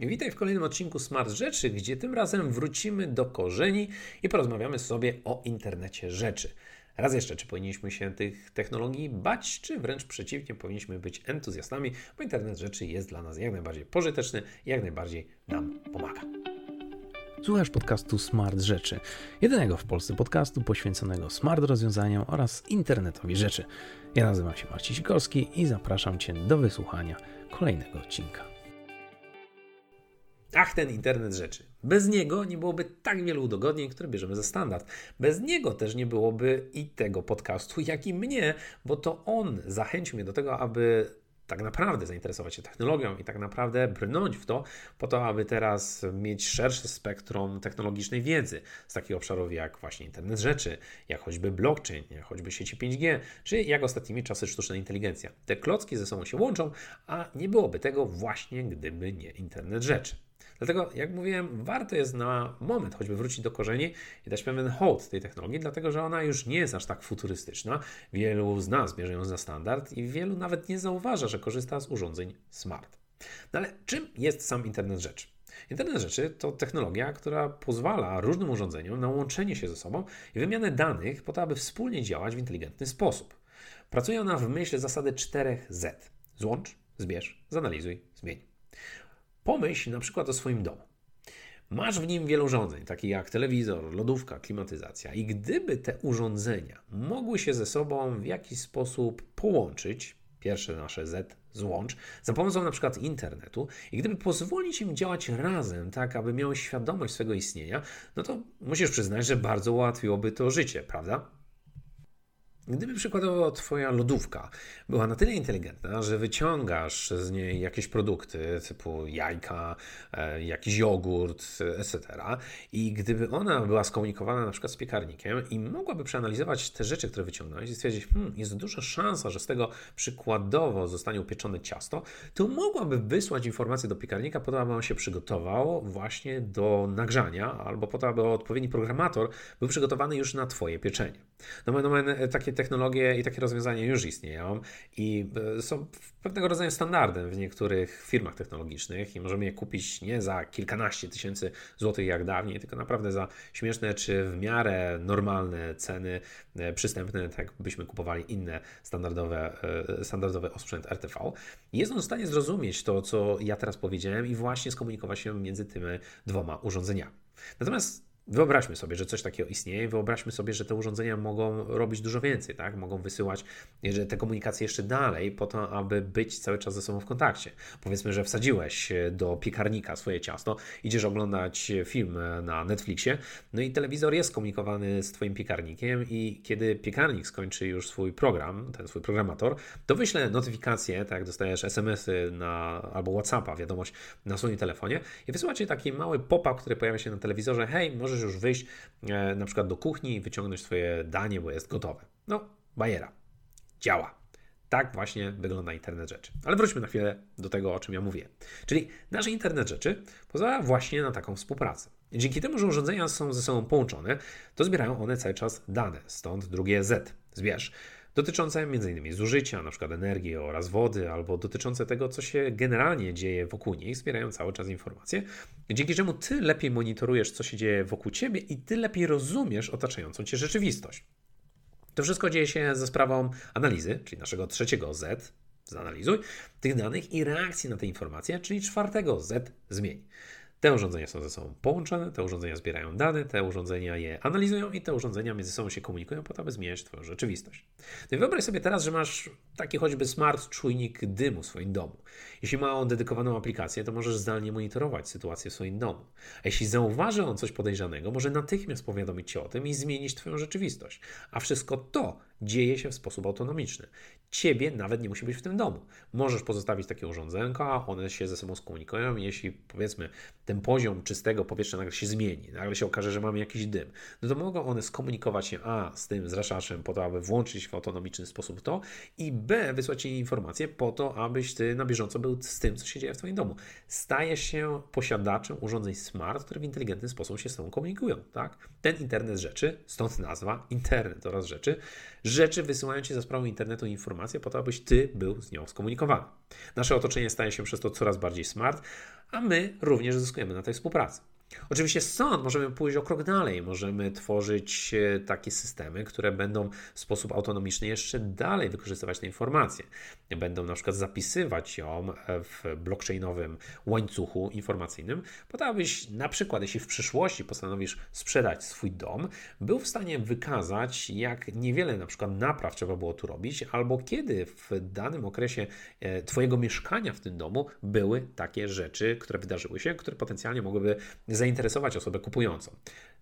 Witaj w kolejnym odcinku Smart Rzeczy, gdzie tym razem wrócimy do korzeni i porozmawiamy sobie o internecie rzeczy. Raz jeszcze, czy powinniśmy się tych technologii bać, czy wręcz przeciwnie, powinniśmy być entuzjastami, bo internet rzeczy jest dla nas jak najbardziej pożyteczny jak najbardziej nam pomaga. Słuchasz podcastu Smart Rzeczy, jedynego w Polsce podcastu poświęconego smart rozwiązaniom oraz internetowi rzeczy. Ja nazywam się Marcin Sikorski i zapraszam Cię do wysłuchania kolejnego odcinka. Ach, ten internet rzeczy. Bez niego nie byłoby tak wielu udogodnień, które bierzemy za standard. Bez niego też nie byłoby i tego podcastu, jak i mnie, bo to on zachęcił mnie do tego, aby tak naprawdę zainteresować się technologią i tak naprawdę brnąć w to, po to, aby teraz mieć szersze spektrum technologicznej wiedzy z takich obszarów jak właśnie internet rzeczy, jak choćby blockchain, jak choćby sieci 5G, czy jak ostatnimi czasy sztuczna inteligencja. Te klocki ze sobą się łączą, a nie byłoby tego właśnie gdyby nie internet rzeczy. Dlatego, jak mówiłem, warto jest na moment choćby wrócić do korzeni i dać pewien hołd tej technologii, dlatego że ona już nie jest aż tak futurystyczna. Wielu z nas bierze ją za standard i wielu nawet nie zauważa, że korzysta z urządzeń smart. No ale czym jest sam internet rzeczy? Internet rzeczy to technologia, która pozwala różnym urządzeniom na łączenie się ze sobą i wymianę danych po to, aby wspólnie działać w inteligentny sposób. Pracuje ona w myśl zasady 4Z. Złącz, zbierz, zanalizuj, zmień. Pomyśl na przykład o swoim domu. Masz w nim wiele urządzeń, takich jak telewizor, lodówka, klimatyzacja, i gdyby te urządzenia mogły się ze sobą w jakiś sposób połączyć, pierwsze nasze Z, złącz, za pomocą na przykład internetu, i gdyby pozwolić im działać razem, tak aby miały świadomość swego istnienia, no to musisz przyznać, że bardzo ułatwiłoby to życie, prawda? Gdyby przykładowo Twoja lodówka była na tyle inteligentna, że wyciągasz z niej jakieś produkty typu jajka, e, jakiś jogurt, etc. I gdyby ona była skomunikowana na przykład z piekarnikiem i mogłaby przeanalizować te rzeczy, które wyciągnąłeś i stwierdzić, hmm, jest duża szansa, że z tego przykładowo zostanie upieczone ciasto, to mogłaby wysłać informację do piekarnika po to, aby on się przygotował właśnie do nagrzania albo po to, aby odpowiedni programator był przygotowany już na Twoje pieczenie. No, no, no takie technologie i takie rozwiązania już istnieją i e, są pewnego rodzaju standardem w niektórych firmach technologicznych i możemy je kupić nie za kilkanaście tysięcy złotych jak dawniej, tylko naprawdę za śmieszne czy w miarę normalne ceny, e, przystępne, tak byśmy kupowali inne standardowe, e, standardowy osprzęt RTV. Jest on w stanie zrozumieć to, co ja teraz powiedziałem i właśnie skomunikować się między tymi dwoma urządzeniami. Natomiast Wyobraźmy sobie, że coś takiego istnieje, wyobraźmy sobie, że te urządzenia mogą robić dużo więcej, tak? Mogą wysyłać te komunikacje jeszcze dalej, po to, aby być cały czas ze sobą w kontakcie. Powiedzmy, że wsadziłeś do piekarnika swoje ciasto, idziesz oglądać film na Netflixie, no i telewizor jest komunikowany z Twoim piekarnikiem, i kiedy piekarnik skończy już swój program, ten swój programator, to wyśle notyfikację, tak? Dostajesz SMS-y na, albo WhatsAppa, wiadomość na swoim telefonie i wysyła Ci taki mały pop-up, który pojawia się na telewizorze. Hej, możesz możesz już wyjść e, na przykład do kuchni i wyciągnąć swoje danie, bo jest gotowe. No, bajera. Działa. Tak właśnie wygląda internet rzeczy. Ale wróćmy na chwilę do tego, o czym ja mówię. Czyli nasz internet rzeczy pozwala właśnie na taką współpracę. Dzięki temu, że urządzenia są ze sobą połączone, to zbierają one cały czas dane, stąd drugie Z, zbierz dotyczące m.in. zużycia, np. energii oraz wody, albo dotyczące tego, co się generalnie dzieje wokół nich, zbierają cały czas informacje, dzięki czemu ty lepiej monitorujesz, co się dzieje wokół ciebie i ty lepiej rozumiesz otaczającą cię rzeczywistość. To wszystko dzieje się ze sprawą analizy, czyli naszego trzeciego Z, zanalizuj, tych danych i reakcji na te informacje, czyli czwartego Z, zmień. Te urządzenia są ze sobą połączone, te urządzenia zbierają dane, te urządzenia je analizują i te urządzenia między sobą się komunikują po to, aby zmieniać Twoją rzeczywistość. No i wyobraź sobie teraz, że masz taki choćby smart czujnik dymu w swoim domu. Jeśli ma on dedykowaną aplikację, to możesz zdalnie monitorować sytuację w swoim domu. A jeśli zauważy on coś podejrzanego, może natychmiast powiadomić Cię o tym i zmienić Twoją rzeczywistość. A wszystko to dzieje się w sposób autonomiczny. Ciebie nawet nie musi być w tym domu. Możesz pozostawić takie urządzenka, one się ze sobą skomunikują. Jeśli powiedzmy ten poziom czystego powietrza nagle się zmieni, nagle się okaże, że mamy jakiś dym, no to mogą one skomunikować się A z tym zraszaczem po to, aby włączyć w autonomiczny sposób to i B wysłać Ci informacje po to, abyś Ty na bieżąco był z tym, co się dzieje w Twoim domu. Stajesz się posiadaczem urządzeń smart, które w inteligentny sposób się z Tobą komunikują. Tak? Ten internet rzeczy, stąd nazwa internet oraz rzeczy, rzeczy wysyłają Ci za sprawą internetu informacje, po to, abyś ty był z nią skomunikowany. Nasze otoczenie staje się przez to coraz bardziej smart, a my również zyskujemy na tej współpracy. Oczywiście stąd możemy pójść o krok dalej, możemy tworzyć e, takie systemy, które będą w sposób autonomiczny jeszcze dalej wykorzystywać te informacje. Będą na przykład zapisywać ją w blockchainowym łańcuchu informacyjnym, po to, abyś na przykład, jeśli w przyszłości postanowisz sprzedać swój dom, był w stanie wykazać, jak niewiele na przykład napraw trzeba było tu robić, albo kiedy w danym okresie e, Twojego mieszkania w tym domu były takie rzeczy, które wydarzyły się, które potencjalnie mogłyby zainteresować osobę kupującą.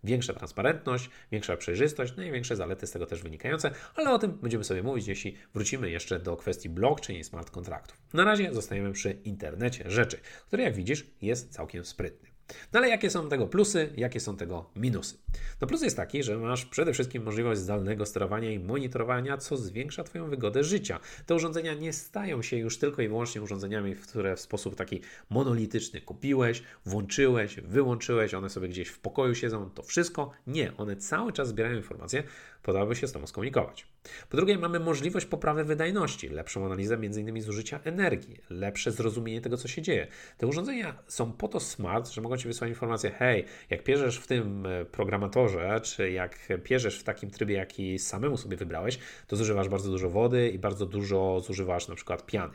Większa transparentność, większa przejrzystość, no i większe zalety z tego też wynikające, ale o tym będziemy sobie mówić, jeśli wrócimy jeszcze do kwestii blockchain i smart kontraktów. Na razie zostajemy przy internecie rzeczy, który jak widzisz jest całkiem sprytny. No ale jakie są tego plusy, jakie są tego minusy? No plus jest taki, że masz przede wszystkim możliwość zdalnego sterowania i monitorowania, co zwiększa Twoją wygodę życia. Te urządzenia nie stają się już tylko i wyłącznie urządzeniami, które w sposób taki monolityczny kupiłeś, włączyłeś, wyłączyłeś, one sobie gdzieś w pokoju siedzą, to wszystko. Nie, one cały czas zbierają informacje po to, aby się z Tobą skomunikować. Po drugie, mamy możliwość poprawy wydajności, lepszą analizę m.in. zużycia energii, lepsze zrozumienie tego, co się dzieje. Te urządzenia są po to smart, że mogą Ci wysłać informację, hej, jak pierzesz w tym e, programatorze, czy jak pierzesz w takim trybie, jaki samemu sobie wybrałeś, to zużywasz bardzo dużo wody i bardzo dużo zużywasz na przykład piany.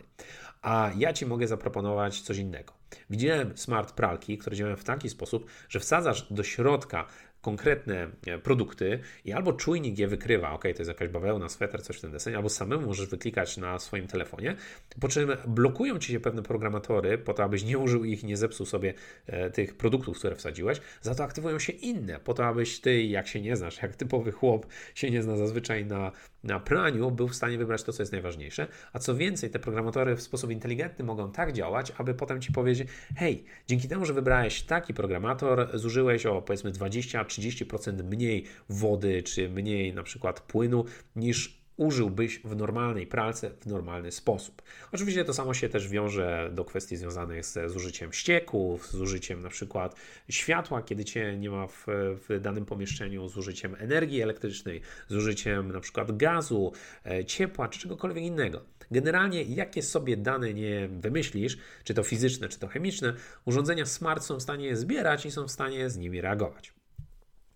A ja Ci mogę zaproponować coś innego. Widziałem smart pralki, które działają w taki sposób, że wsadzasz do środka konkretne e, produkty i albo czujnik je wykrywa, ok, to jest jakaś bawełna, sweter, coś w tym desenie, albo samemu możesz wyklikać na swoim telefonie, po czym blokują ci się pewne programatory po to, abyś nie użył ich, nie zepsuł sobie e, tych produktów, które wsadziłeś, za to aktywują się inne, po to, abyś ty, jak się nie znasz, jak typowy chłop się nie zna zazwyczaj na, na praniu, był w stanie wybrać to, co jest najważniejsze, a co więcej, te programatory w sposób inteligentny mogą tak działać, aby potem ci powiedzieć, hej, dzięki temu, że wybrałeś taki programator, zużyłeś o powiedzmy 20 30% mniej wody, czy mniej na przykład płynu niż użyłbyś w normalnej pralce w normalny sposób. Oczywiście to samo się też wiąże do kwestii związanych z zużyciem ścieków, z zużyciem na przykład światła, kiedy cię nie ma w, w danym pomieszczeniu, zużyciem energii elektrycznej, zużyciem na przykład gazu, e, ciepła czy czegokolwiek innego. Generalnie, jakie sobie dane nie wymyślisz, czy to fizyczne, czy to chemiczne, urządzenia smart są w stanie zbierać i są w stanie z nimi reagować.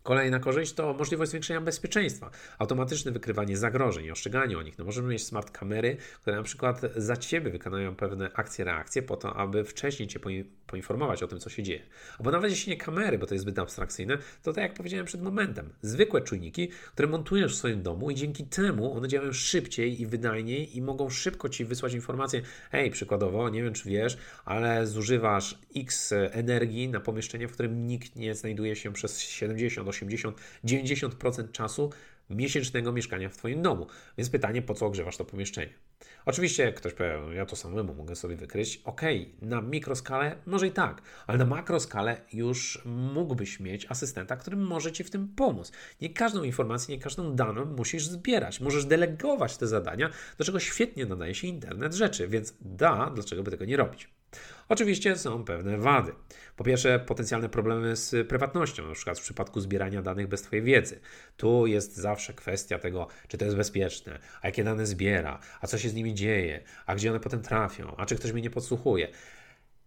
Kolejna korzyść to możliwość zwiększenia bezpieczeństwa, automatyczne wykrywanie zagrożeń i ostrzeganie o nich. No możemy mieć smart kamery, które na przykład za Ciebie wykonają pewne akcje, reakcje po to, aby wcześniej Cię poinformować o tym, co się dzieje. Albo nawet jeśli nie kamery, bo to jest zbyt abstrakcyjne, to tak jak powiedziałem przed momentem, zwykłe czujniki, które montujesz w swoim domu i dzięki temu one działają szybciej i wydajniej i mogą szybko Ci wysłać informację, hej, przykładowo, nie wiem czy wiesz, ale zużywasz X energii na pomieszczenie, w którym nikt nie znajduje się przez 70 80, 90% czasu miesięcznego mieszkania w Twoim domu. Więc pytanie, po co ogrzewasz to pomieszczenie? Oczywiście ktoś powie, ja to samemu mogę sobie wykryć. Ok, na mikroskalę może i tak, ale na makroskalę już mógłbyś mieć asystenta, który może Ci w tym pomóc. Nie każdą informację, nie każdą daną musisz zbierać. Możesz delegować te zadania, do czego świetnie nadaje się internet rzeczy, więc da, dlaczego by tego nie robić. Oczywiście są pewne wady. Po pierwsze, potencjalne problemy z prywatnością, na przykład w przypadku zbierania danych bez Twojej wiedzy. Tu jest zawsze kwestia tego, czy to jest bezpieczne, a jakie dane zbiera, a co się z nimi dzieje, a gdzie one potem trafią, a czy ktoś mnie nie podsłuchuje.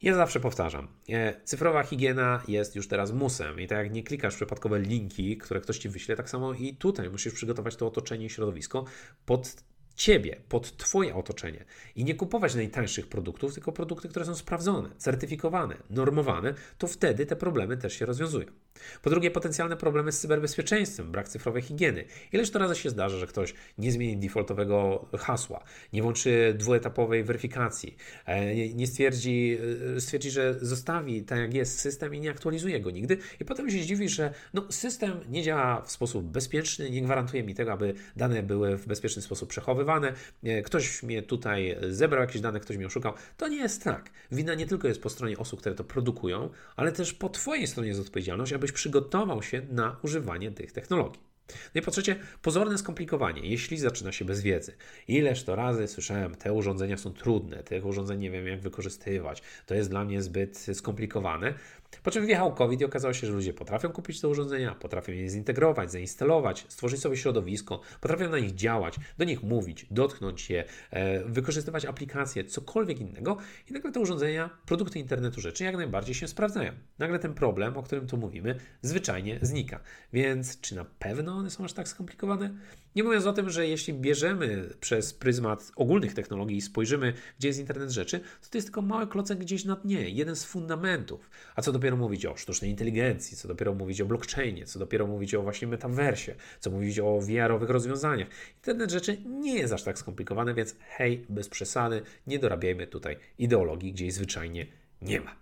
Ja zawsze powtarzam, e, cyfrowa higiena jest już teraz musem i tak jak nie klikasz przypadkowe linki, które ktoś Ci wyśle, tak samo i tutaj musisz przygotować to otoczenie i środowisko pod Ciebie, pod Twoje otoczenie i nie kupować najtańszych produktów, tylko produkty, które są sprawdzone, certyfikowane, normowane, to wtedy te problemy też się rozwiązują. Po drugie, potencjalne problemy z cyberbezpieczeństwem, brak cyfrowej higieny. Ileż to razy się zdarza, że ktoś nie zmieni defaultowego hasła, nie włączy dwuetapowej weryfikacji, e, nie stwierdzi, e, stwierdzi, że zostawi tak jak jest system i nie aktualizuje go nigdy i potem się zdziwi, że no, system nie działa w sposób bezpieczny, nie gwarantuje mi tego, aby dane były w bezpieczny sposób przechowywane, e, ktoś mnie tutaj zebrał jakieś dane, ktoś mnie oszukał. To nie jest tak. Wina nie tylko jest po stronie osób, które to produkują, ale też po Twojej stronie jest odpowiedzialność, aby przygotował się na używanie tych technologii. No i po trzecie, pozorne skomplikowanie, jeśli zaczyna się bez wiedzy. Ileż to razy słyszałem, te urządzenia są trudne, tych urządzeń nie wiem jak wykorzystywać, to jest dla mnie zbyt skomplikowane. Po czym wjechał COVID i okazało się, że ludzie potrafią kupić te urządzenia, potrafią je zintegrować, zainstalować, stworzyć sobie środowisko, potrafią na nich działać, do nich mówić, dotknąć je, e, wykorzystywać aplikacje, cokolwiek innego i nagle te urządzenia, produkty internetu rzeczy jak najbardziej się sprawdzają. Nagle ten problem, o którym tu mówimy, zwyczajnie znika. Więc czy na pewno one są aż tak skomplikowane? Nie mówiąc o tym, że jeśli bierzemy przez pryzmat ogólnych technologii i spojrzymy, gdzie jest internet rzeczy, to to jest tylko mały klocek gdzieś na dnie, jeden z fundamentów. A co dopiero mówić o sztucznej inteligencji, co dopiero mówić o blockchainie, co dopiero mówić o właśnie metaversie, co mówić o VR-owych rozwiązaniach. Internet rzeczy nie jest aż tak skomplikowany, więc hej, bez przesady, nie dorabiajmy tutaj ideologii, gdzie jej zwyczajnie nie ma.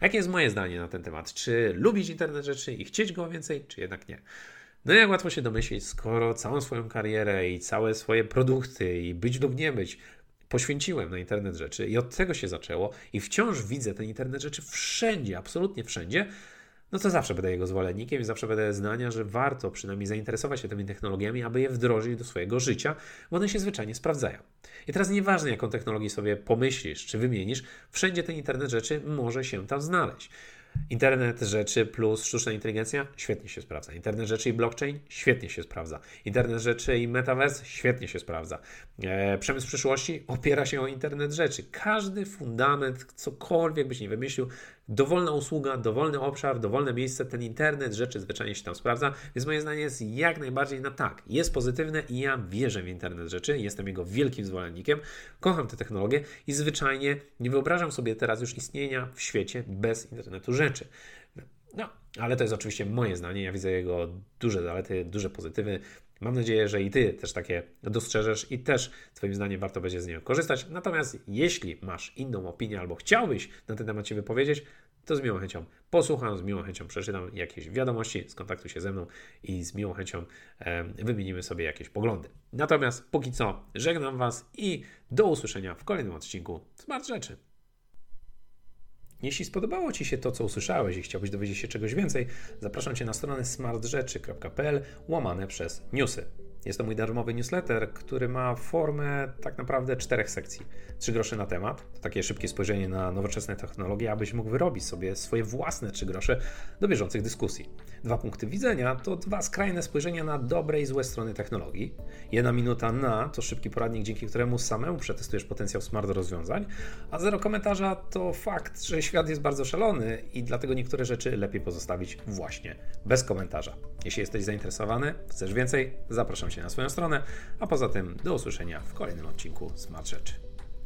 A jakie jest moje zdanie na ten temat? Czy lubić internet rzeczy i chcieć go więcej, czy jednak nie? No jak łatwo się domyślić, skoro całą swoją karierę i całe swoje produkty i być lub nie być poświęciłem na internet rzeczy i od tego się zaczęło i wciąż widzę ten internet rzeczy wszędzie, absolutnie wszędzie, no to zawsze będę jego zwolennikiem i zawsze będę zdania, że warto przynajmniej zainteresować się tymi technologiami, aby je wdrożyć do swojego życia, bo one się zwyczajnie sprawdzają. I teraz nieważne, jaką technologię sobie pomyślisz czy wymienisz, wszędzie ten internet rzeczy może się tam znaleźć. Internet rzeczy plus sztuczna inteligencja świetnie się sprawdza. Internet rzeczy i blockchain świetnie się sprawdza. Internet rzeczy i metaverse świetnie się sprawdza. E, przemysł przyszłości opiera się o internet rzeczy. Każdy fundament, cokolwiek byś nie wymyślił, dowolna usługa, dowolny obszar, dowolne miejsce, ten internet rzeczy zwyczajnie się tam sprawdza, więc moje zdanie jest jak najbardziej na tak. Jest pozytywne i ja wierzę w internet rzeczy, jestem jego wielkim zwolennikiem, kocham te technologie i zwyczajnie nie wyobrażam sobie teraz już istnienia w świecie bez internetu rzeczy. No, ale to jest oczywiście moje zdanie. Ja widzę jego duże zalety, duże pozytywy. Mam nadzieję, że i Ty też takie dostrzeżesz i też Twoim zdaniem warto będzie z niego korzystać. Natomiast jeśli masz inną opinię albo chciałbyś na ten temat się wypowiedzieć, to z miłą chęcią posłucham, z miłą chęcią przeczytam jakieś wiadomości, skontaktuj się ze mną i z miłą chęcią e, wymienimy sobie jakieś poglądy. Natomiast póki co żegnam Was i do usłyszenia w kolejnym odcinku Smart Rzeczy. Jeśli spodobało Ci się to, co usłyszałeś i chciałbyś dowiedzieć się czegoś więcej, zapraszam Cię na stronę smartrzeczy.pl łamane przez newsy. Jest to mój darmowy newsletter, który ma formę tak naprawdę czterech sekcji. Trzy grosze na temat, to takie szybkie spojrzenie na nowoczesne technologie, abyś mógł wyrobić sobie swoje własne trzy grosze do bieżących dyskusji. Dwa punkty widzenia to dwa skrajne spojrzenia na dobre i złe strony technologii. Jedna minuta na to szybki poradnik, dzięki któremu samemu przetestujesz potencjał smart rozwiązań, a zero komentarza to fakt, że świat jest bardzo szalony i dlatego niektóre rzeczy lepiej pozostawić właśnie bez komentarza. Jeśli jesteś zainteresowany, chcesz więcej, zapraszam Cię na swoją stronę, a poza tym do usłyszenia w kolejnym odcinku Smart Rzeczy.